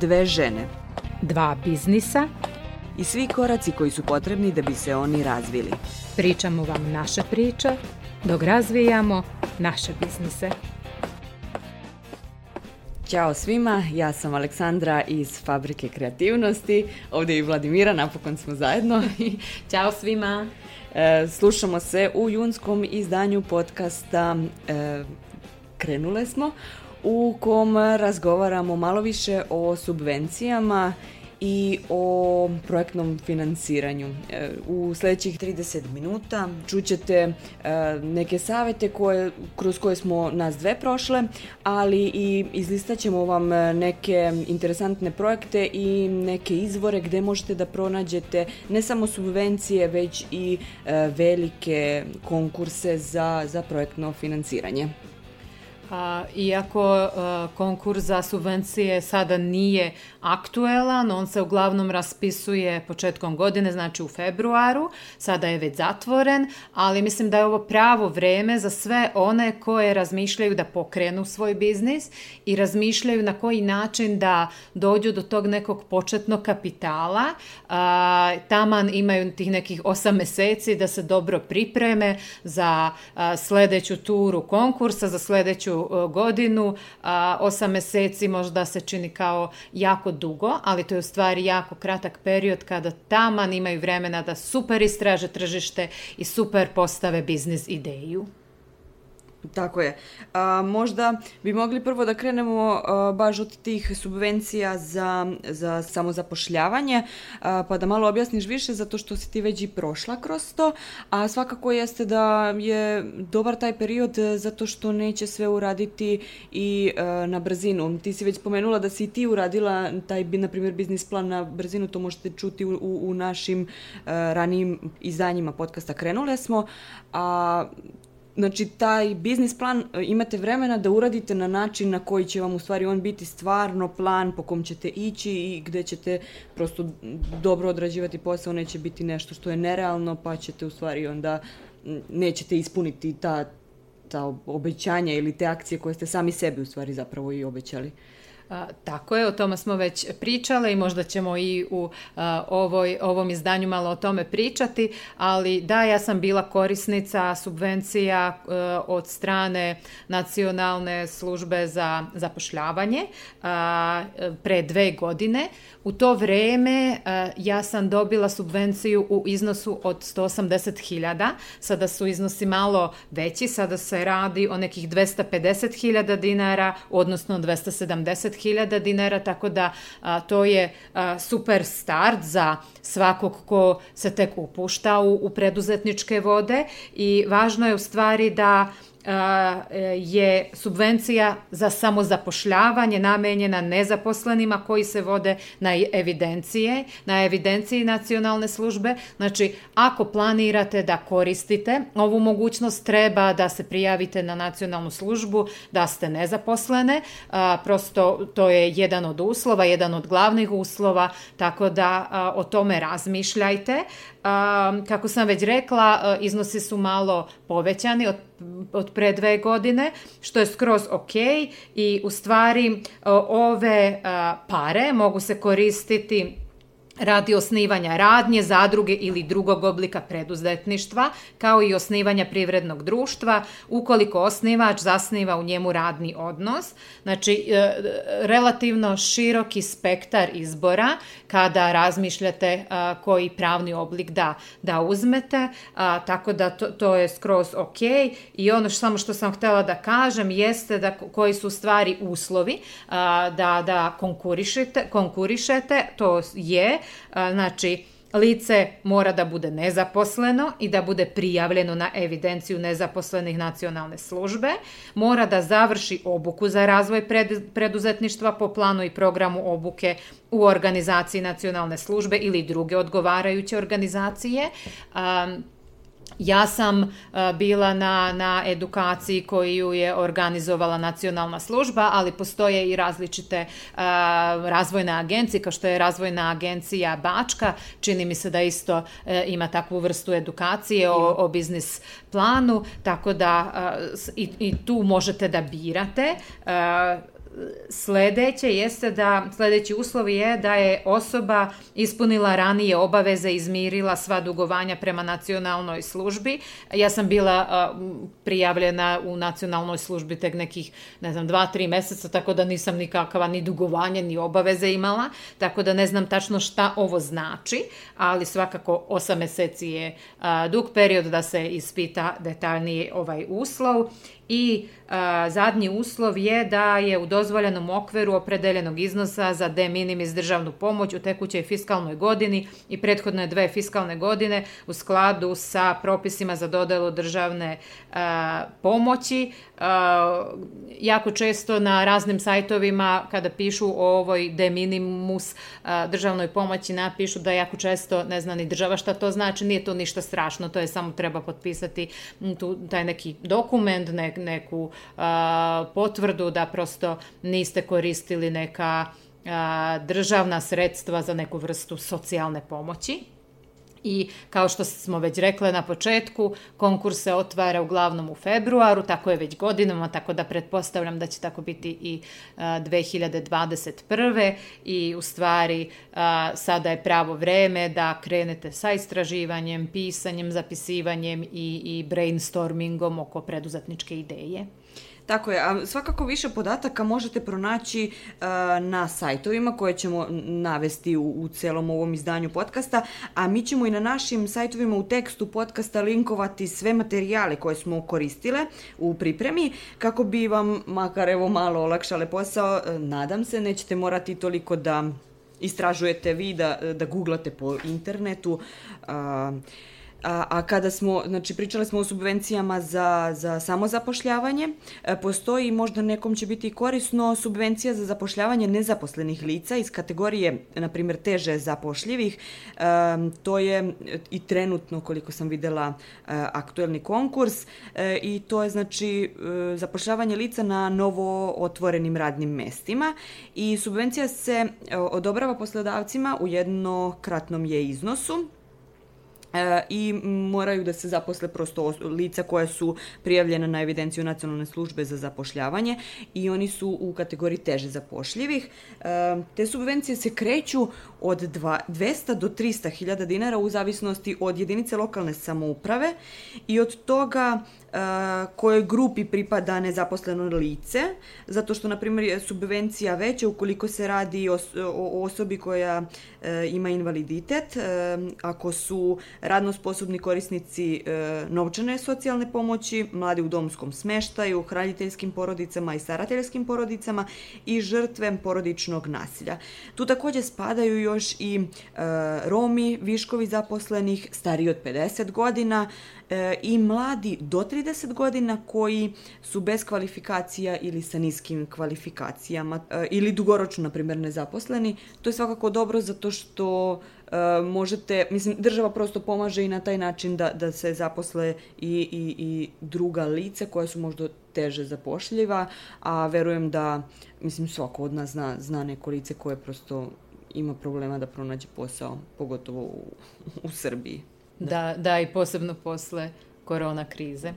Dve žene dva biznisa, i svi koraci koji su potrebni da bi se oni razvili. pričamo vam naše priče, dok razvijamo naše biznise. Ćao svima, ja sam Aleksandra iz Fabrike kreativnosti, ovdje je i Vladimira, napokon smo zajedno. Ćao svima! E, Slušamo se u junskom izdanju podcasta e, Krenule smo, u kom razgovaramo malo više o subvencijama i o projektnom financiranju. E, U sljedećih 30 minuta čućete e, neke savete koje, kroz koje smo nas dve prošle, ali i izlistat ćemo vam neke interesantne projekte i neke izvore gdje možete da pronađete ne samo subvencije, već i e, velike konkurse za, za projektno financiranje. A, iako a, konkurs za subvencije sada nije aktuelan, on se uglavnom raspisuje početkom godine, znači u februaru, sada je već zatvoren, ali mislim da je ovo pravo vreme za sve one koje razmišljaju da pokrenu svoj biznis i razmišljaju na koji način da dođu do tog nekog početnog kapitala. A, taman imaju tih nekih osam meseci da se dobro pripreme za a, sledeću turu konkursa, za sledeću godinu. A, osam meseci možda se čini kao jako dugo, ali to je u stvari jako kratak period kada taman imaju vremena da super istraže tržište i super postave biznis ideju. Tako je. A, možda bi mogli prvo da krenemo a, baš od tih subvencija za, za samozapošljavanje, a, pa da malo objasniš više zato što si ti već i prošla kroz to, a svakako jeste da je dobar taj period zato što neće sve uraditi i e, na brzinu. Ti si već spomenula da si i ti uradila taj, na primjer, biznis plan na brzinu, to možete čuti u, u, našim e, ranijim izdanjima podcasta Krenule smo, a Znači, taj biznis plan e, imate vremena da uradite na način na koji će vam u stvari on biti stvarno plan po kom ćete ići i gde ćete prosto dobro odrađivati posao, neće biti nešto što je nerealno, pa ćete u stvari onda nećete ispuniti ta, ta obećanja ili te akcije koje ste sami sebi u stvari zapravo i obećali. Tako je, o tome smo već pričale i možda ćemo i u a, ovoj, ovom izdanju malo o tome pričati, ali da, ja sam bila korisnica subvencija a, od strane Nacionalne službe za zapošljavanje pre dve godine. U to vreme a, ja sam dobila subvenciju u iznosu od 180.000, sada su iznosi malo veći, sada se radi o nekih 250.000 dinara, odnosno 270.000 dinara, tako da a, to je a, super start za svakog ko se tek upušta u, u preduzetničke vode i važno je u stvari da je subvencija za samozapošljavanje namenjena nezaposlenima koji se vode na evidencije, na evidenciji nacionalne službe. Znači, ako planirate da koristite ovu mogućnost, treba da se prijavite na nacionalnu službu, da ste nezaposlene. Prosto to je jedan od uslova, jedan od glavnih uslova, tako da o tome razmišljajte. A, kako sam već rekla, a, iznosi su malo povećani od od pre dve godine, što je skroz ok i u stvari a, ove a, pare mogu se koristiti radi osnivanja radnje, zadruge ili drugog oblika preduzetništva, kao i osnivanja privrednog društva, ukoliko osnivač zasniva u njemu radni odnos. Znači, e, relativno široki spektar izbora kada razmišljate a, koji pravni oblik da, da uzmete, a, tako da to, to je skroz ok. I ono što, samo što sam htela da kažem jeste da ko- koji su stvari uslovi a, da, da konkurišete, konkurišete, to je, a, znači, Lice mora da bude nezaposleno i da bude prijavljeno na evidenciju nezaposlenih nacionalne službe, mora da završi obuku za razvoj preduzetništva po planu i programu obuke u organizaciji nacionalne službe ili druge odgovarajuće organizacije. Um, Ja sam uh, bila na, na edukaciji koju je organizovala nacionalna služba, ali postoje i različite uh, razvojne agencije, kao što je razvojna agencija Bačka, čini mi se da isto uh, ima takvu vrstu edukacije o, o biznis planu, tako da i, i tu možete da birate Sledeće jeste da, sledeći uslov je da je osoba ispunila ranije obaveze, izmirila sva dugovanja prema nacionalnoj službi. Ja sam bila prijavljena u nacionalnoj službi tek nekih, ne znam, dva, tri meseca, tako da nisam nikakva ni dugovanja, ni obaveze imala, tako da ne znam tačno šta ovo znači, ali svakako osam meseci je dug period da se ispita detaljnije ovaj uslov i a, zadnji uslov je da je u dozvoljenom okviru opredeljenog iznosa za de minimis državnu pomoć u tekućoj fiskalnoj godini i prethodne dve fiskalne godine u skladu sa propisima za dodelu državne a, pomoći. A, jako često na raznim sajtovima kada pišu o ovoj de minimus a, državnoj pomoći napišu da jako često ne zna ni država šta to znači, nije to ništa strašno, to je samo treba potpisati tu, taj neki dokument, ne, neku a, potvrdu da prosto niste koristili neka državna sredstva za neku vrstu socijalne pomoći. I kao što smo već rekle na početku, konkurs se otvara uglavnom u februaru, tako je već godinama, tako da pretpostavljam da će tako biti i a, 2021. I u stvari a, sada je pravo vreme da krenete sa istraživanjem, pisanjem, zapisivanjem i, i brainstormingom oko preduzetničke ideje. Tako je, a svakako više podataka možete pronaći uh, na sajtovima koje ćemo navesti u, u celom ovom izdanju podcasta, a mi ćemo i na našim sajtovima u tekstu podcasta linkovati sve materijale koje smo koristile u pripremi, kako bi vam makar evo malo olakšale posao, nadam se, nećete morati toliko da istražujete vi, da, da googlate po internetu. Uh, A, a kada smo, znači pričali smo o subvencijama za, za samozapošljavanje, e, postoji možda nekom će biti korisno subvencija za zapošljavanje nezaposlenih lica iz kategorije, na primjer, teže zapošljivih. E, to je i trenutno, koliko sam videla, e, aktuelni konkurs. E, i to je znači e, zapošljavanje lica na novo otvorenim radnim mestima. I subvencija se e, odobrava poslodavcima u jednokratnom je iznosu i moraju da se zaposle prosto lica koja su prijavljena na evidenciju nacionalne službe za zapošljavanje i oni su u kategoriji teže zapošljivih. E, te subvencije se kreću od 200 do 300 hiljada dinara u zavisnosti od jedinice lokalne samouprave i od toga kojoj grupi pripada nezaposleno lice, zato što, na primjer, je subvencija veća ukoliko se radi o, osobi koja e, ima invaliditet, e, ako su radno sposobni korisnici e, novčane socijalne pomoći, mladi u domskom smeštaju, hraniteljskim porodicama i starateljskim porodicama i žrtve porodičnog nasilja. Tu takođe spadaju još i e, Romi, viškovi zaposlenih, stariji od 50 godina, e, i mladi do 30 godina koji su bez kvalifikacija ili sa niskim kvalifikacijama e, ili dugoročno, na primjer, nezaposleni. To je svakako dobro zato što e, možete, mislim, država prosto pomaže i na taj način da, da se zaposle i, i, i druga lica koja su možda teže zapošljiva, a verujem da, mislim, svako od nas zna, zna neko lice koje prosto ima problema da pronađe posao, pogotovo u, u Srbiji. Da, da, i posebno posle korona krize.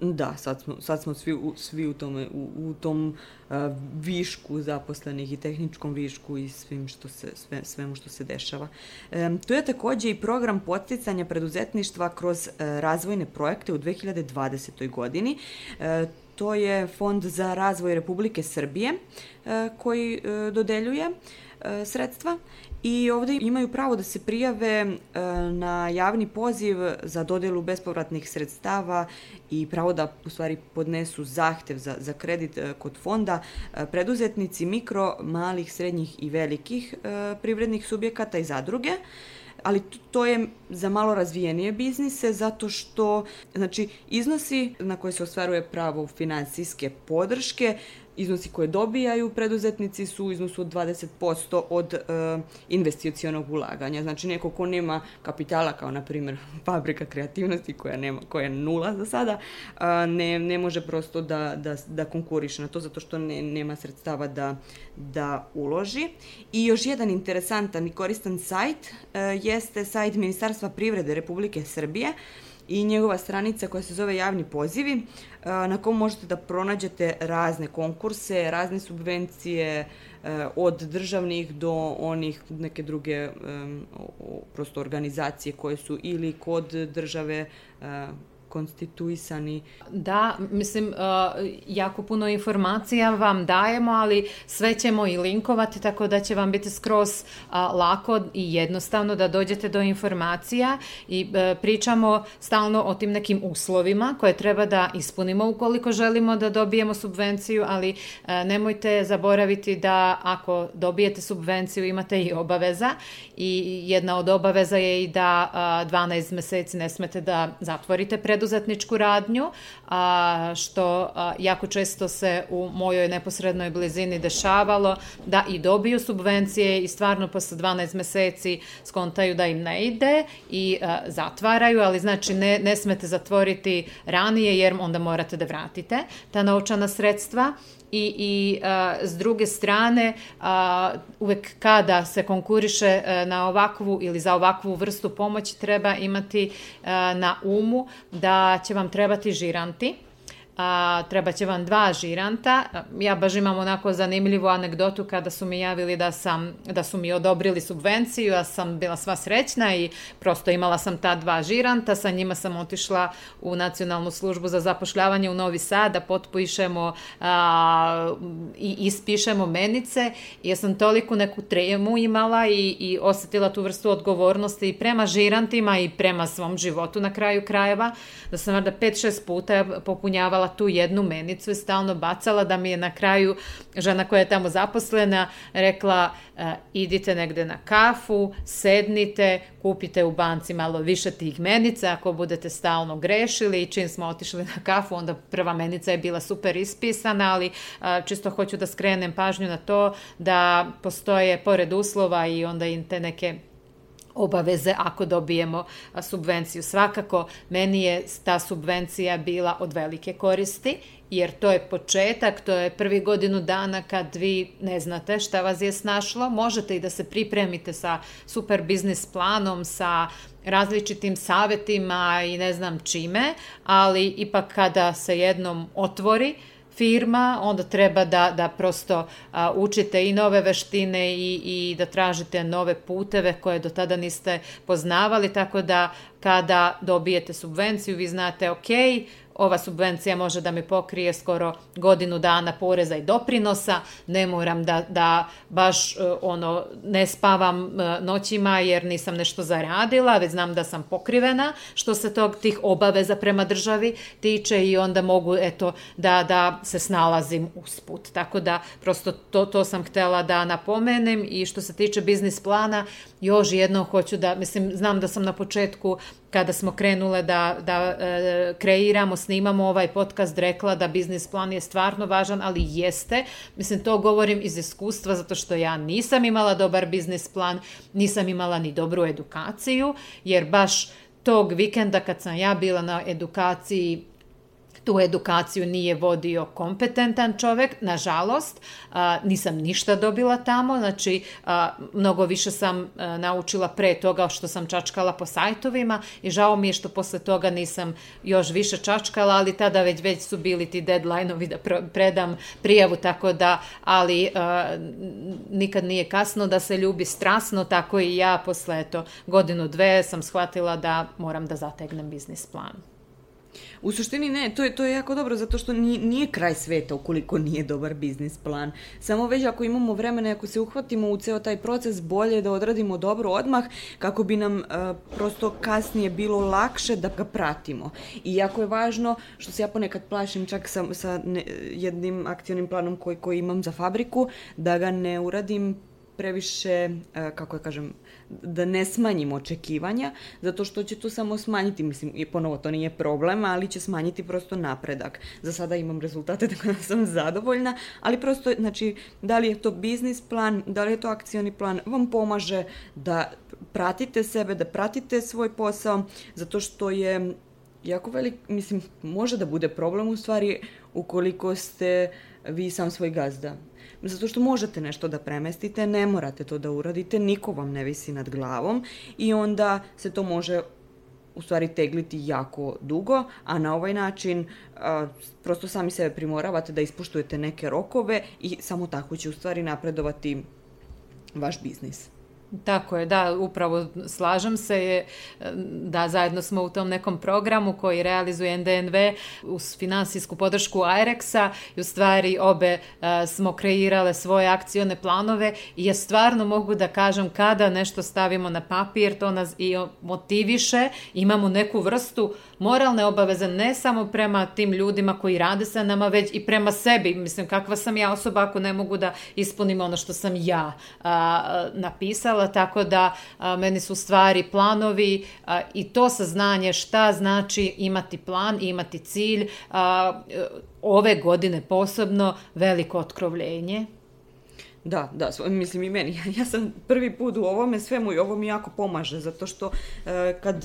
Da, sad smo, sad smo svi, u, svi u, tome, u, u tom uh, višku zaposlenih i tehničkom višku i svim što se, sve, svemu što se dešava. Um, tu je takođe i program podsticanja preduzetništva kroz uh, razvojne projekte u 2020. godini. Uh, to je Fond za razvoj Republike Srbije uh, koji uh, dodeljuje uh, sredstva i ovde imaju pravo da se prijave e, na javni poziv za dodelu bespovratnih sredstava i pravo da u stvari podnesu zahtev za, za kredit e, kod fonda e, preduzetnici mikro, malih, srednjih i velikih privrednih subjekata i zadruge. ali to je za malo razvijenije biznise zato što znači iznosi na koje se ostvaruje pravo finansijske podrške iznosi koje dobijaju preduzetnici su u iznosu od 20% od e, investicionog ulaganja. Znači neko ko nema kapitala kao na primjer fabrika kreativnosti koja, nema, koja je nula za sada, ne, ne može prosto da, da, da konkuriše na to zato što ne, nema sredstava da, da uloži. I još jedan interesantan i koristan sajt e, jeste sajt Ministarstva privrede Republike Srbije i njegova stranica koja se zove javni pozivi na kom možete da pronađete razne konkurse, razne subvencije e, od državnih do onih neke druge prosto organizacije koje su ili kod države e, konstituisani. Da, mislim, uh, jako puno informacija vam dajemo, ali sve ćemo i linkovati, tako da će vam biti skroz uh, lako i jednostavno da dođete do informacija i uh, pričamo stalno o tim nekim uslovima koje treba da ispunimo ukoliko želimo da dobijemo subvenciju, ali nemojte zaboraviti da ako dobijete subvenciju imate i obaveza i jedna od obaveza je i da 12 meseci ne smete da zatvorite preduzetnost preduzetničku radnju, a, što a, jako često se u mojoj neposrednoj blizini dešavalo da i dobiju subvencije i stvarno posle 12 meseci skontaju da im ne ide i a, zatvaraju, ali znači ne, ne smete zatvoriti ranije jer onda morate da vratite ta novčana sredstva i, i a, s druge strane a, uvek kada se konkuriše a, na ovakvu ili za ovakvu vrstu pomoći treba imati a, na umu da će vam trebati žiranti a, treba će vam dva žiranta. Ja baš imam onako zanimljivu anegdotu kada su mi javili da, sam, da su mi odobrili subvenciju, ja sam bila sva srećna i prosto imala sam ta dva žiranta, sa njima sam otišla u Nacionalnu službu za zapošljavanje u Novi Sad da potpišemo a, i ispišemo menice. Ja sam toliko neku tremu imala i, i osetila tu vrstu odgovornosti i prema žirantima i prema svom životu na kraju krajeva, da sam valjda 5-6 puta popunjavala bacala tu jednu menicu i stalno bacala da mi je na kraju žena koja je tamo zaposlena rekla e, idite negde na kafu, sednite, kupite u banci malo više tih menica ako budete stalno grešili i čim smo otišli na kafu onda prva menica je bila super ispisana, ali e, čisto hoću da skrenem pažnju na to da postoje pored uslova i onda i te neke obaveze ako dobijemo subvenciju. Svakako, meni je ta subvencija bila od velike koristi, jer to je početak, to je prvi godinu dana kad vi ne znate šta vas je snašlo. Možete i da se pripremite sa super biznis planom, sa različitim savetima i ne znam čime, ali ipak kada se jednom otvori, firma, onda treba da, da prosto a, učite i nove veštine i, i da tražite nove puteve koje do tada niste poznavali, tako da kada dobijete subvenciju vi znate ok, ova subvencija može da mi pokrije skoro godinu dana poreza i doprinosa, ne moram da, da baš e, ono ne spavam e, noćima jer nisam nešto zaradila, već znam da sam pokrivena što se tog tih obaveza prema državi tiče i onda mogu eto da, da se snalazim usput. Tako da prosto to, to sam htela da napomenem i što se tiče biznis plana, još jedno hoću da, mislim, znam da sam na početku kada smo krenule da, da e, kreiramo, snimamo ovaj podcast, rekla da biznis plan je stvarno važan, ali jeste. Mislim, to govorim iz iskustva, zato što ja nisam imala dobar biznis plan, nisam imala ni dobru edukaciju, jer baš tog vikenda kad sam ja bila na edukaciji tu edukaciju nije vodio kompetentan čovek, nažalost, a, nisam ništa dobila tamo, znači a, mnogo više sam a, naučila pre toga što sam čačkala po sajtovima i žao mi je što posle toga nisam još više čačkala, ali tada već već su bili ti deadline-ovi da predam prijavu, tako da, ali a, nikad nije kasno da se ljubi strasno, tako i ja posle eto, godinu dve sam shvatila da moram da zategnem biznis plan. U suštini ne, to je, to je jako dobro zato što nije, nije kraj sveta ukoliko nije dobar biznis plan. Samo već ako imamo vremena, ako se uhvatimo u ceo taj proces, bolje da odradimo dobro odmah kako bi nam uh, prosto kasnije bilo lakše da ga pratimo. I jako je važno, što se ja ponekad plašim čak sa, sa ne, jednim akcionim planom koji, koji imam za fabriku, da ga ne uradim previše, e, kako ja kažem, da ne smanjimo očekivanja, zato što će to samo smanjiti, mislim, i ponovo to nije problem, ali će smanjiti prosto napredak. Za sada imam rezultate, tako da sam zadovoljna, ali prosto, znači, da li je to biznis plan, da li je to akcioni plan, vam pomaže da pratite sebe, da pratite svoj posao, zato što je jako velik, mislim, može da bude problem u stvari ukoliko ste vi sam svoj gazda. Zato što možete nešto da premestite, ne morate to da uradite, niko vam ne visi nad glavom i onda se to može u stvari tegliti jako dugo, a na ovaj način a, prosto sami sebe primoravate da ispuštujete neke rokove i samo tako će u stvari napredovati vaš biznis. Tako je, da, upravo slažem se je, da zajedno smo u tom nekom programu koji realizuje NDNV uz finansijsku podršku IREX-a i u stvari obe a, smo kreirale svoje akcione planove i ja stvarno mogu da kažem kada nešto stavimo na papir, to nas i motiviše, imamo neku vrstu moralne obaveze ne samo prema tim ljudima koji rade sa nama, već i prema sebi. Mislim, kakva sam ja osoba ako ne mogu da ispunim ono što sam ja a, napisala, tako da a, meni su stvari planovi a, i to saznanje šta znači imati plan, imati cilj, a, ove godine posebno veliko otkrovljenje. Da, da, mislim i meni. Ja sam prvi put u ovome svemu i ovo mi jako pomaže, zato što e, kad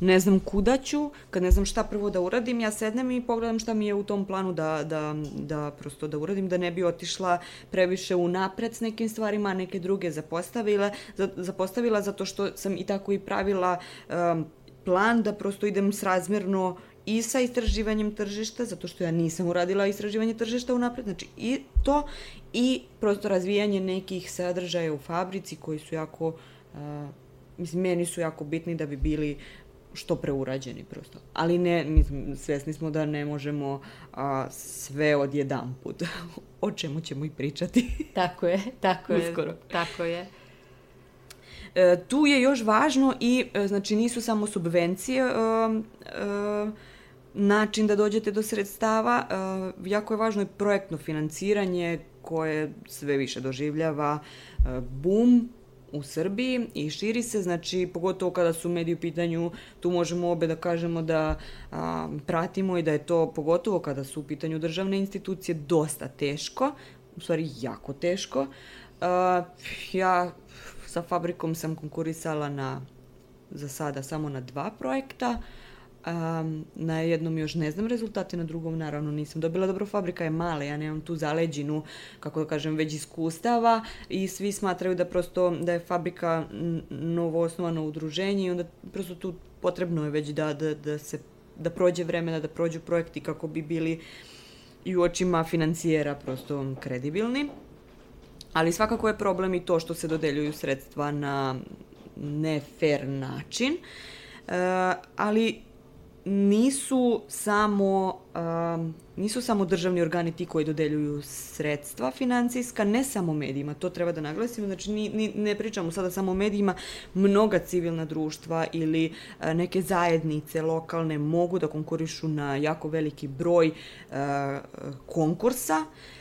ne znam kuda ću, kad ne znam šta prvo da uradim, ja sednem i pogledam šta mi je u tom planu da, da, da prosto da uradim, da ne bi otišla previše u napred s nekim stvarima, neke druge zapostavila, za, zapostavila zato što sam i tako i pravila e, plan da prosto idem srazmerno i sa istraživanjem tržišta, zato što ja nisam uradila istraživanje tržišta unapred, znači i to i prosto razvijanje nekih sadržaja u fabrici koji su jako, uh, mislim, meni su jako bitni da bi bili što preurađeni prosto. Ali ne, mislim, svesni smo da ne možemo a, sve odjedan put. o čemu ćemo i pričati. tako je, tako je. Uskoro. Tako je. E, tu je još važno i, e, znači, nisu samo subvencije, e, e, način da dođete do sredstava. Uh, jako je važno i projektno financiranje koje sve više doživljava uh, boom u Srbiji i širi se, znači pogotovo kada su mediji u pitanju, tu možemo obe da kažemo da a, pratimo i da je to pogotovo kada su u pitanju državne institucije dosta teško, u stvari jako teško. A, ja sa fabrikom sam konkurisala na za sada samo na dva projekta. Um, na jednom još ne znam rezultate, na drugom naravno nisam dobila. Dobro, fabrika je mala, ja nemam tu zaleđinu, kako da kažem, već iskustava i svi smatraju da prosto da je fabrika novo osnovano udruženje i onda prosto tu potrebno je već da, da, da se da prođe vremena, da prođu projekti kako bi bili i u očima financijera prosto kredibilni. Ali svakako je problem i to što se dodeljuju sredstva na ne fair način. Uh, ali nisu samo um, nisu samo državni organi ti koji dodeljuju sredstva financijska, ne samo medijima, to treba da naglasimo, znači ni, ni, ne pričamo sada samo o medijima, mnoga civilna društva ili a, neke zajednice lokalne mogu da konkurišu na jako veliki broj a, konkursa E,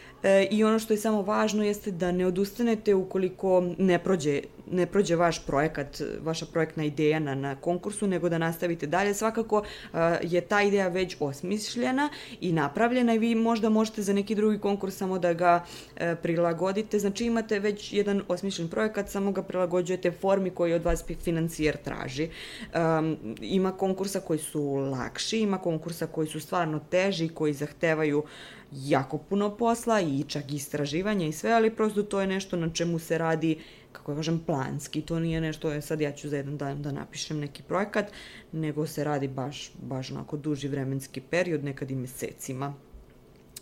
I ono što je samo važno jeste da ne odustanete ukoliko ne prođe, ne prođe vaš projekat, vaša projektna ideja na, na konkursu, nego da nastavite dalje. Svakako e, je ta ideja već osmišljena i napravljena i vi možda možete za neki drugi konkurs samo da ga e, prilagodite. Znači imate već jedan osmišljen projekat, samo ga prilagođujete formi koji od vas financijer traži. Um, ima konkursa koji su lakši, ima konkursa koji su stvarno teži, koji zahtevaju uh, jako puno posla i čak istraživanja i sve, ali prosto to je nešto na čemu se radi, kako kažem, planski. To nije nešto, je sad ja ću za jedan dan da napišem neki projekat, nego se radi baš, baš onako duži vremenski period, nekad i mesecima.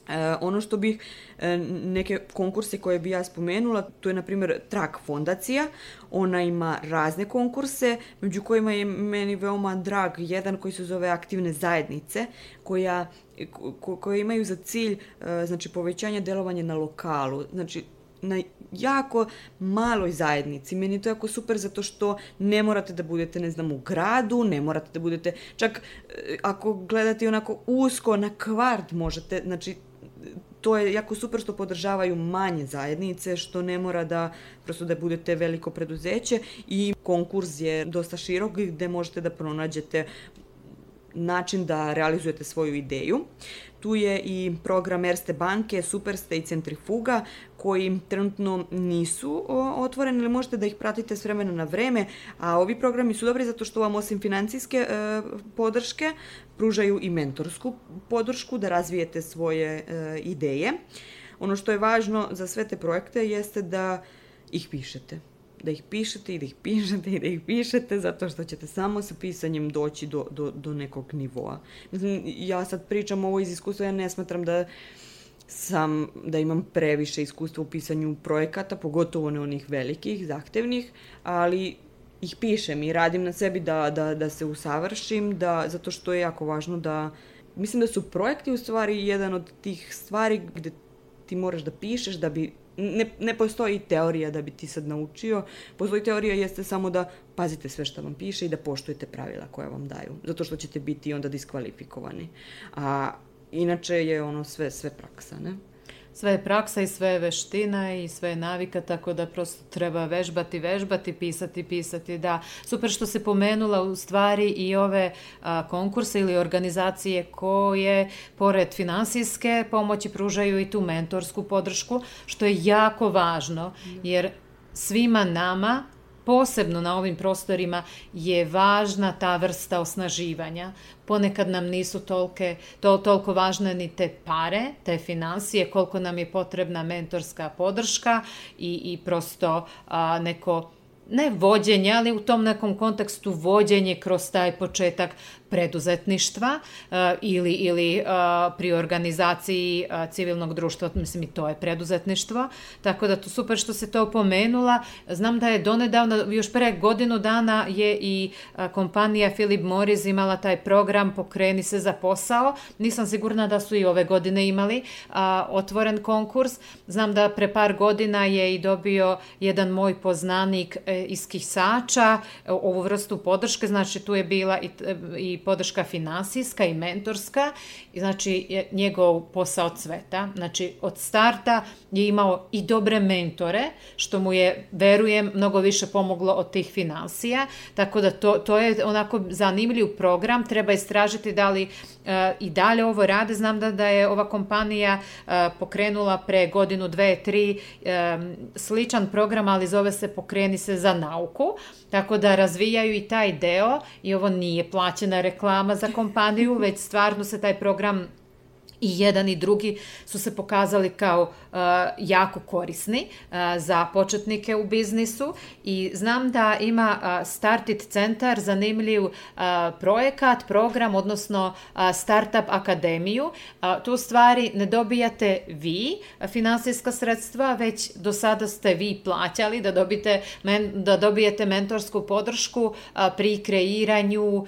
E, ono što bih, e, neke konkurse koje bi ja spomenula, to je na primjer Trak fondacija, ona ima razne konkurse, među kojima je meni veoma drag jedan koji se zove Aktivne zajednice, koja, ko, koje imaju za cilj e, znači, povećanje delovanja na lokalu, znači na jako maloj zajednici. Meni je to jako super zato što ne morate da budete, ne znam, u gradu, ne morate da budete, čak e, ako gledate onako usko na kvart možete, znači to je jako super što podržavaju manje zajednice, što ne mora da prosto da budete veliko preduzeće i konkurs je dosta širok gde možete da pronađete način da realizujete svoju ideju. Tu je i program Erste banke, Superste i Centrifuga koji trenutno nisu otvoreni ili možete da ih pratite s vremena na vreme, a ovi programi su dobri zato što vam osim financijske e, podrške pružaju i mentorsku podršku da razvijete svoje e, ideje. Ono što je važno za sve te projekte jeste da ih pišete da ih pišete i da ih pišete i da ih pišete zato što ćete samo sa pisanjem doći do, do, do nekog nivoa. Mislim, ja sad pričam ovo iz iskustva, ja ne smatram da sam, da imam previše iskustva u pisanju projekata, pogotovo ne onih velikih, zahtevnih, ali ih pišem i radim na sebi da, da, da se usavršim, da, zato što je jako važno da, mislim da su projekti u stvari jedan od tih stvari gde ti moraš da pišeš da bi ne, ne postoji teorija da bi ti sad naučio. Postoji teorija jeste samo da pazite sve što vam piše i da poštujete pravila koja vam daju. Zato što ćete biti onda diskvalifikovani. A inače je ono sve, sve praksa, ne? Sve je praksa i sve je veština i sve je navika, tako da prosto treba vežbati, vežbati, pisati, pisati, da. Super što se pomenula u stvari i ove a, konkurse ili organizacije koje pored finansijske pomoći pružaju i tu mentorsku podršku, što je jako važno, jer svima nama posebno na ovim prostorima je važna ta vrsta osnaživanja. Ponekad nam nisu tolke, to, toliko važne ni te pare, te financije, koliko nam je potrebna mentorska podrška i, i prosto a, neko ne vođenje, ali u tom nekom kontekstu vođenje kroz taj početak preduzetništva uh, ili, ili uh, pri organizaciji uh, civilnog društva, mislim i to je preduzetništvo, tako da to super što se to pomenula. Znam da je donedavno, još pre godinu dana je i kompanija Philip Morris imala taj program Pokreni se za posao. Nisam sigurna da su i ove godine imali otvoren konkurs. Znam da pre par godina je i dobio jedan moj poznanik iz Kisača ovu vrstu podrške, znači tu je bila i, i podrška finansijska i mentorska, i znači je njegov posao cveta. Znači od starta je imao i dobre mentore, što mu je, verujem, mnogo više pomoglo od tih finansija, tako da to, to je onako zanimljiv program, treba istražiti da li e, i dalje ovo rade. Znam da, da je ova kompanija e, pokrenula pre godinu, dve, tri e, sličan program, ali zove se Pokreni se za nauku, tako da razvijaju i taj deo i ovo nije plaćena reklama za kompaniju, već stvarno se taj program i jedan i drugi su se pokazali kao uh, jako korisni uh, za početnike u biznisu i znam da ima uh, Startit centar zanimljiv uh, projekat, program, odnosno uh, Startup akademiju. Uh, tu stvari ne dobijate vi finansijska sredstva, već do sada ste vi plaćali da, dobite, men, da dobijete mentorsku podršku uh, pri kreiranju uh,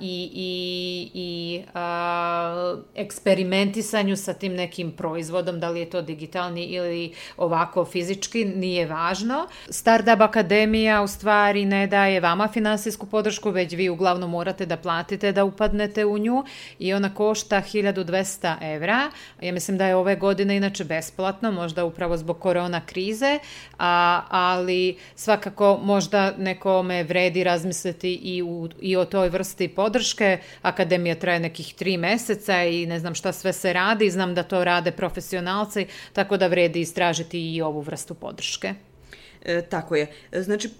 i, i, i uh, eksperimentu eksperimentisanju sa tim nekim proizvodom, da li je to digitalni ili ovako fizički, nije važno. Startup Akademija u stvari ne daje vama finansijsku podršku, već vi uglavnom morate da platite da upadnete u nju i ona košta 1200 evra. Ja mislim da je ove godine inače besplatno, možda upravo zbog korona krize, a, ali svakako možda nekome vredi razmisliti i, u, i o toj vrsti podrške. Akademija traje nekih tri meseca i ne znam šta sve sve se radi, znam da to rade profesionalci, tako da vredi istražiti i ovu vrstu podrške. E, tako je. Znači,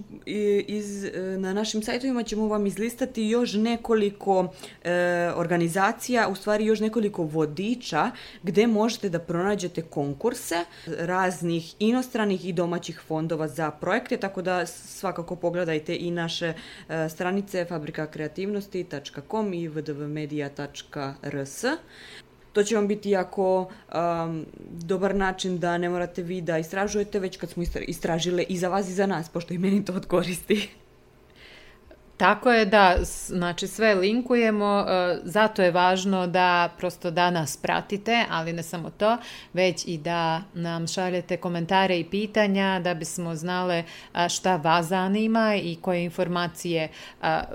iz, e, na našim sajtovima ćemo vam izlistati još nekoliko e, organizacija, u stvari još nekoliko vodiča gde možete da pronađete konkurse raznih inostranih i domaćih fondova za projekte, tako da svakako pogledajte i naše e, stranice fabrikakreativnosti.com i vdvmedia.rs. To će vam biti jako um, dobar način da ne morate vi da istražujete, već kad smo istražile i za vas i za nas, pošto i meni to odkoristi. Tako je da, znači sve linkujemo, e, zato je važno da prosto da nas pratite, ali ne samo to, već i da nam šaljete komentare i pitanja da bismo znale šta vas zanima i koje informacije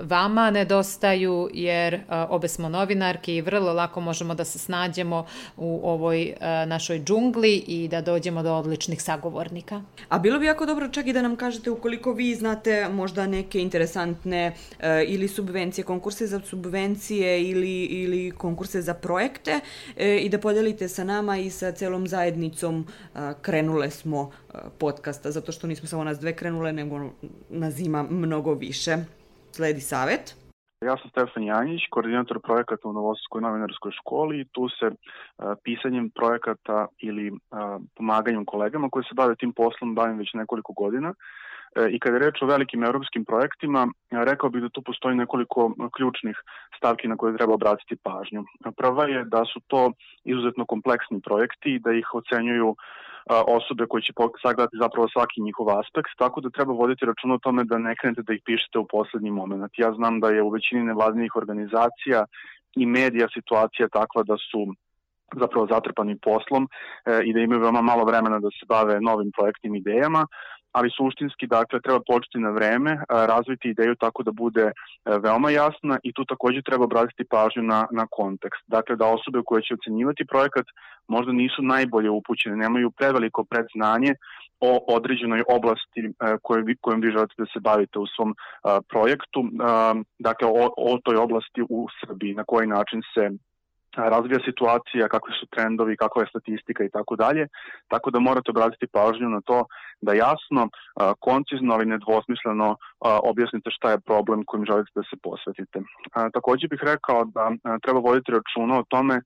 vama nedostaju, jer obe smo novinarki i vrlo lako možemo da se snađemo u ovoj našoj džungli i da dođemo do odličnih sagovornika. A bilo bi jako dobro čak i da nam kažete ukoliko vi znate možda neke interesantne E, ili subvencije, konkurse za subvencije ili, ili konkurse za projekte e, i da podelite sa nama i sa celom zajednicom e, krenule smo podcasta, zato što nismo samo nas dve krenule, nego nas ima mnogo više. Sledi savet. Ja sam Stefan Janjić, koordinator projekata u Novosadskoj novinarskoj školi i tu se a, pisanjem projekata ili a, pomaganjem kolegama koji se bave tim poslom bavim već nekoliko godina. E, I kada je reč o velikim evropskim projektima, rekao bih da tu postoji nekoliko ključnih stavki na koje treba obratiti pažnju. Prva je da su to izuzetno kompleksni projekti i da ih ocenjuju osobe koje će sagledati zapravo svaki njihov aspekt, tako da treba voditi račun o tome da ne krenete da ih pišete u poslednji moment. Ja znam da je u većini nevladnih organizacija i medija situacija takva da su zapravo zatrpani poslom e, i da imaju veoma malo vremena da se bave novim projektnim idejama, ali suštinski dakle treba početi na vreme, razviti ideju tako da bude e, veoma jasna i tu takođe treba obratiti pažnju na, na kontekst. Dakle da osobe koje će ocenjivati projekat možda nisu najbolje upućene, nemaju preveliko predznanje o određenoj oblasti e, koje vi, kojom vi želite da se bavite u svom projektu, dakle o, o toj oblasti u Srbiji, na koji način se razvija situacija, kakvi su trendovi, kakva je statistika i tako dalje, tako da morate obratiti pažnju na to da jasno, koncizno, ali nedvosmisleno objasnite šta je problem kojim želite da se posvetite. Takođe bih rekao da treba voditi računa o tome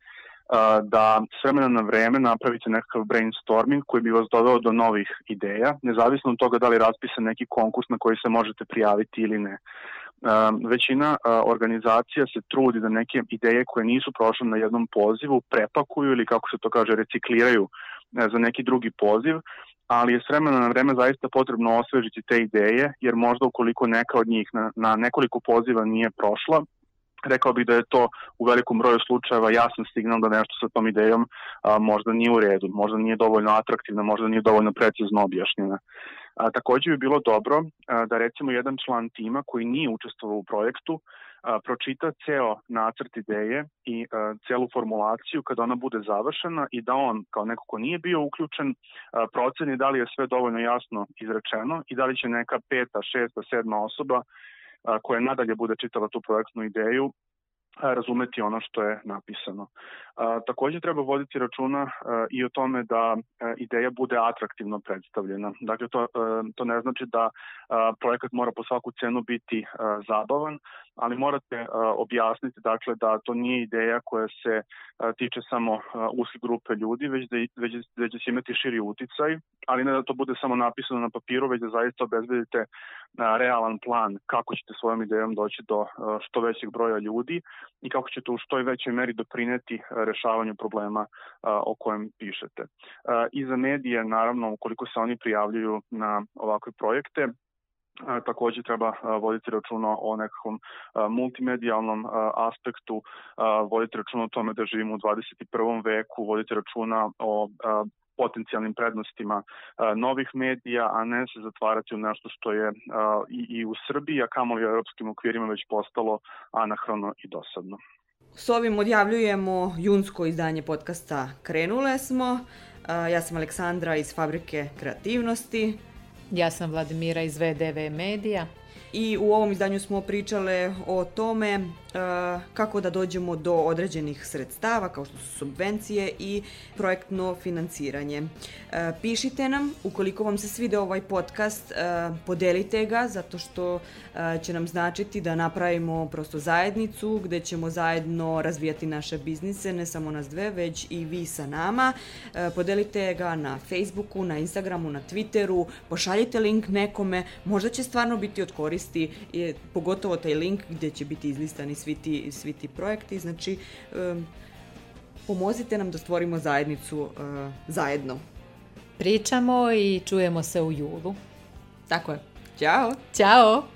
da s vremena na vreme napravite nekakav brainstorming koji bi vas doveo do novih ideja, nezavisno od toga da li raspisan neki konkurs na koji se možete prijaviti ili ne većina organizacija se trudi da neke ideje koje nisu prošle na jednom pozivu prepakuju ili kako se to kaže recikliraju e, za neki drugi poziv, ali je s vremena na vreme zaista potrebno osvežiti te ideje, jer možda ukoliko neka od njih na, na nekoliko poziva nije prošla, rekao bih da je to u velikom broju slučajeva jasan signal da nešto sa tom idejom a, možda nije u redu, možda nije dovoljno atraktivna, možda nije dovoljno precizno objašnjena. A, takođe bi bilo dobro a, da recimo jedan član tima koji nije učestvovao u projektu a, pročita ceo nacrt ideje i a, celu formulaciju kada ona bude završena i da on kao neko ko nije bio uključen a, proceni da li je sve dovoljno jasno izrečeno i da li će neka peta, šesta, sedma osoba koja nadalje bude čitala tu projektnu ideju razumeti ono što je napisano. A, takođe treba voditi računa a, i o tome da a, ideja bude atraktivno predstavljena. Dakle, to, a, to ne znači da a, projekat mora po svaku cenu biti a, zabavan, ali morate a, objasniti dakle, da to nije ideja koja se a, tiče samo a, uske grupe ljudi, već da, već, već da će imati širi uticaj, ali ne da to bude samo napisano na papiru, već da zaista obezbedite a, realan plan kako ćete svojom idejom doći do a, što većeg broja ljudi i kako ćete u što većoj meri doprineti rešavanju problema o kojem pišete. I za medije, naravno, ukoliko se oni prijavljuju na ovakve projekte, takođe treba voditi računa o nekakvom multimedijalnom aspektu, voditi računa o tome da živimo u 21. veku, voditi računa o potencijalnim prednostima novih medija, a ne se zatvarati u nešto što je i, i u Srbiji, a kamoli u europskim okvirima već postalo anahrono i dosadno. S ovim odjavljujemo junsko izdanje podcasta Krenule smo. Ja sam Aleksandra iz Fabrike kreativnosti. Ja sam Vladimira iz VDV Medija. I u ovom izdanju smo pričale o tome kako da dođemo do određenih sredstava kao što su subvencije i projektno financiranje. Pišite nam ukoliko vam se svide ovaj podcast, podelite ga zato što će nam značiti da napravimo prosto zajednicu gde ćemo zajedno razvijati naše biznise, ne samo nas dve, već i vi sa nama. Podelite ga na Facebooku, na Instagramu, na Twitteru, pošaljite link nekome, možda će stvarno biti od koristi, pogotovo taj link gde će biti izlistani svi ti, svi ti projekti, znači pomozite nam da stvorimo zajednicu uh, zajedno. Pričamo i čujemo se u julu. Tako je. Ćao! Ćao!